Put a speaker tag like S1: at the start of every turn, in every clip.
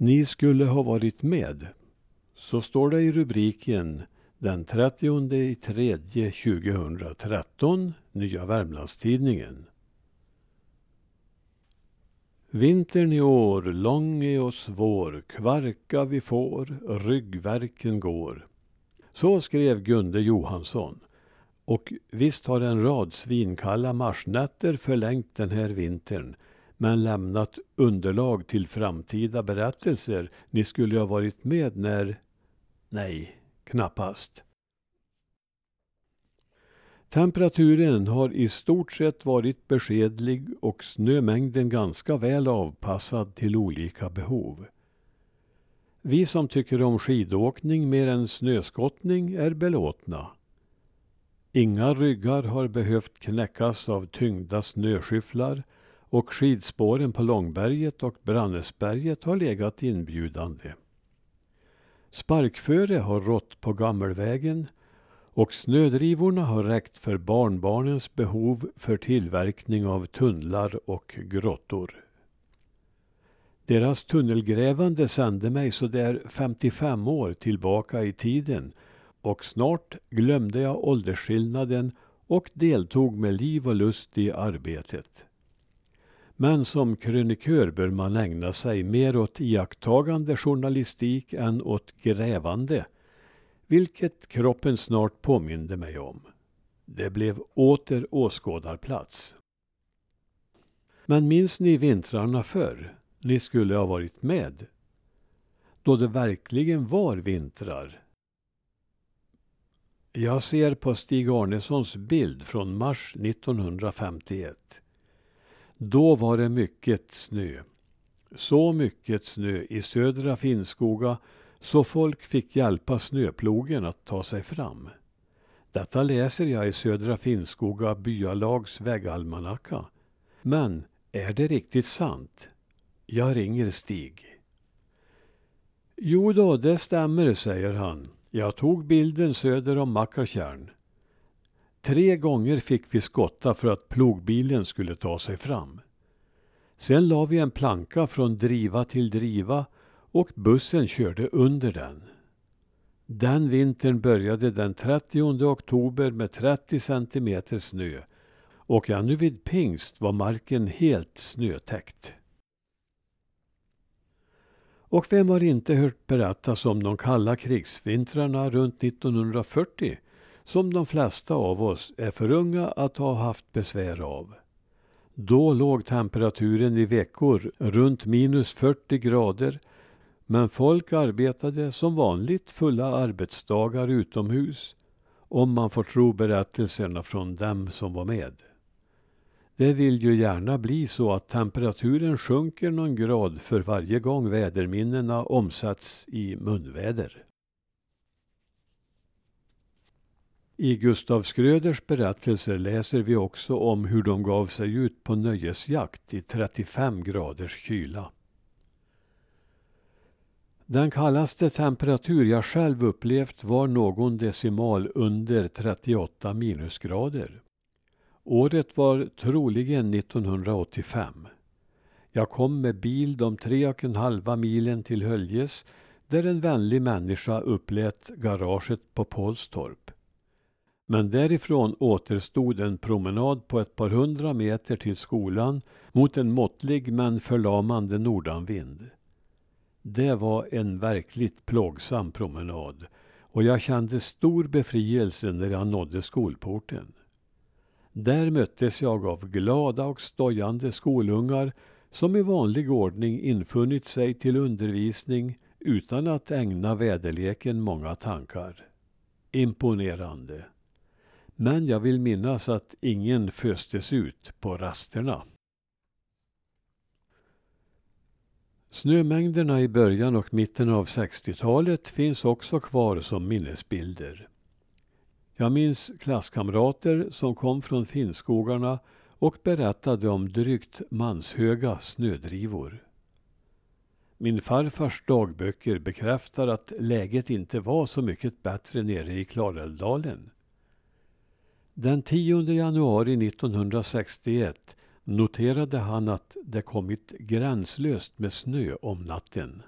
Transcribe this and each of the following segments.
S1: Ni skulle ha varit med. Så står det i rubriken den 30 i 2013, Nya Värmlandstidningen. Vintern i år lång är och svår, kvarka vi får, ryggverken går. Så skrev Gunde Johansson. Och visst har en rad svinkalla marsnätter förlängt den här vintern men lämnat underlag till framtida berättelser. Ni skulle ha varit med när... Nej, knappast. Temperaturen har i stort sett varit beskedlig och snömängden ganska väl avpassad till olika behov. Vi som tycker om skidåkning mer än snöskottning är belåtna. Inga ryggar har behövt knäckas av tyngda snöskyfflar och skidspåren på Långberget och Brannäsberget har legat inbjudande. Sparkföre har rått på Gammelvägen och snödrivorna har räckt för barnbarnens behov för tillverkning av tunnlar och grottor. Deras tunnelgrävande sände mig så där 55 år tillbaka i tiden och snart glömde jag åldersskillnaden och deltog med liv och lust i arbetet. Men som krönikör bör man ägna sig mer åt iakttagande journalistik än åt grävande, vilket kroppen snart påminde mig om. Det blev åter åskådarplats. Men minns ni vintrarna förr? Ni skulle ha varit med. Då det verkligen var vintrar. Jag ser på Stig Arnessons bild från mars 1951. Då var det mycket snö. Så mycket snö i södra Finnskoga så folk fick hjälpa snöplogen att ta sig fram. Detta läser jag i Södra Finnskoga byalags väggalmanacka. Men är det riktigt sant? Jag ringer Stig. Jo då, det stämmer, säger han. Jag tog bilden söder om Mackatjärn. Tre gånger fick vi skotta för att plogbilen skulle ta sig fram. Sen la vi en planka från driva till driva och bussen körde under den. Den vintern började den 30 oktober med 30 centimeter snö och ännu vid pingst var marken helt snötäckt. Och vem har inte hört berättas om de kalla krigsvintrarna runt 1940 som de flesta av oss är för unga att ha haft besvär av. Då låg temperaturen i veckor runt minus 40 grader men folk arbetade som vanligt fulla arbetsdagar utomhus om man får tro berättelserna från dem som var med. Det vill ju gärna bli så att temperaturen sjunker någon grad för varje gång väderminnena omsätts i munväder. I Gustav Skröders berättelser läser vi också om hur de gav sig ut på nöjesjakt i 35 graders kyla. Den kallaste temperatur jag själv upplevt var någon decimal under 38 minusgrader. Året var troligen 1985. Jag kom med bil de tre och en halva milen till Höljes där en vänlig människa upplät garaget på Pålstorp. Men därifrån återstod en promenad på ett par hundra meter till skolan mot en måttlig men förlamande nordanvind. Det var en verkligt plågsam promenad och jag kände stor befrielse när jag nådde skolporten. Där möttes jag av glada och stojande skolungar som i vanlig ordning infunnit sig till undervisning utan att ägna väderleken många tankar. Imponerande. Men jag vill minnas att ingen föstes ut på rasterna. Snömängderna i början och mitten av 60-talet finns också kvar som minnesbilder. Jag minns klasskamrater som kom från Finnskogarna och berättade om drygt manshöga snödrivor. Min farfars dagböcker bekräftar att läget inte var så mycket bättre nere i Klarälvdalen. Den 10 januari 1961 noterade han att det kommit gränslöst med snö om natten.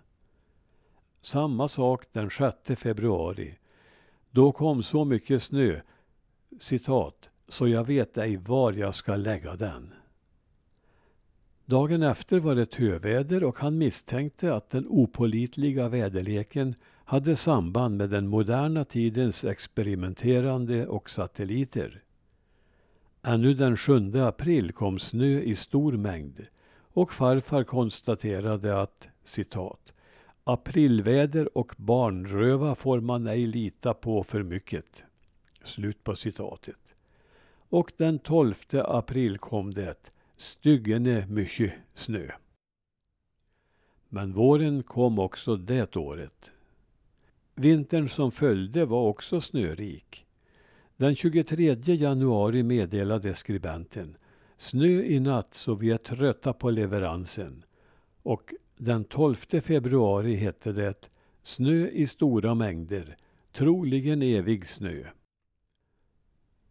S1: Samma sak den 6 februari. Då kom så mycket snö, citat, så jag vet ej var jag ska lägga den. Dagen efter var det töväder och han misstänkte att den opolitliga väderleken hade samband med den moderna tidens experimenterande och satelliter. Ännu den 7 april kom snö i stor mängd och farfar konstaterade att citat Aprilväder och barnröva får man ej lita på för mycket. Slut på citatet. Och den 12 april kom det styggene mycket snö. Men våren kom också det året. Vintern som följde var också snörik. Den 23 januari meddelade skribenten Snö i natt så vi är trötta på leveransen. Och den 12 februari hette det Snö i stora mängder, troligen evig snö.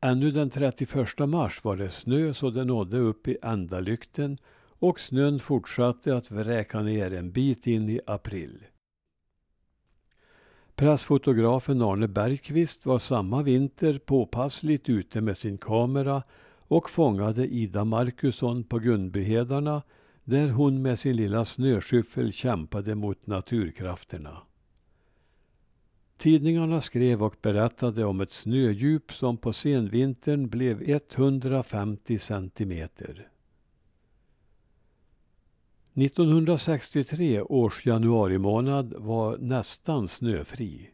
S1: Ännu den 31 mars var det snö så det nådde upp i ändalykten och snön fortsatte att vräka ner en bit in i april. Pressfotografen Arne Bergqvist var samma vinter påpassligt ute med sin kamera och fångade Ida Markusson på Gunbyhedarna där hon med sin lilla snöskyffel kämpade mot naturkrafterna. Tidningarna skrev och berättade om ett snödjup som på senvintern blev 150 centimeter. 1963 års januari månad var nästan snöfri.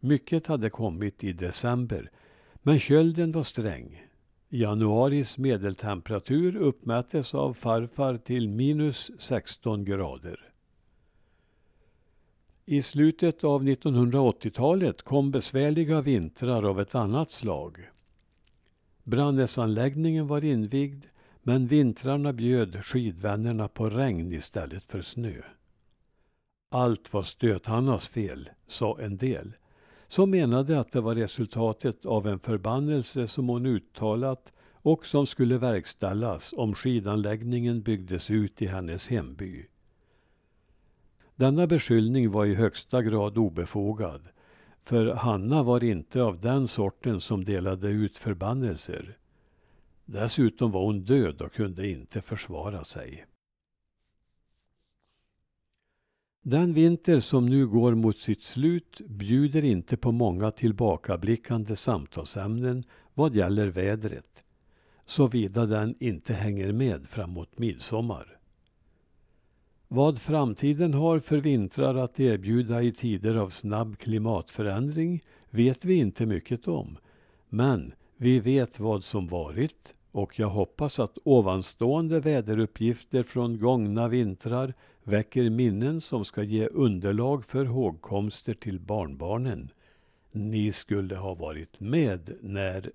S1: Mycket hade kommit i december, men kölden var sträng. Januaris medeltemperatur uppmättes av farfar till minus 16 grader. I slutet av 1980-talet kom besvärliga vintrar av ett annat slag. Brandnäsanläggningen var invigd men vintrarna bjöd skidvännerna på regn istället för snö. Allt var Stöthannas fel, sa en del, som menade att det var resultatet av en förbannelse som hon uttalat och som skulle verkställas om skidanläggningen byggdes ut i hennes hemby. Denna beskyllning var i högsta grad obefogad, för Hanna var inte av den sorten som delade ut förbannelser. Dessutom var hon död och kunde inte försvara sig. Den vinter som nu går mot sitt slut bjuder inte på många tillbakablickande samtalsämnen vad gäller vädret, såvida den inte hänger med framåt midsommar. Vad framtiden har för vintrar att erbjuda i tider av snabb klimatförändring vet vi inte mycket om. Men vi vet vad som varit och jag hoppas att ovanstående väderuppgifter från gångna vintrar väcker minnen som ska ge underlag för hågkomster till barnbarnen. Ni skulle ha varit med när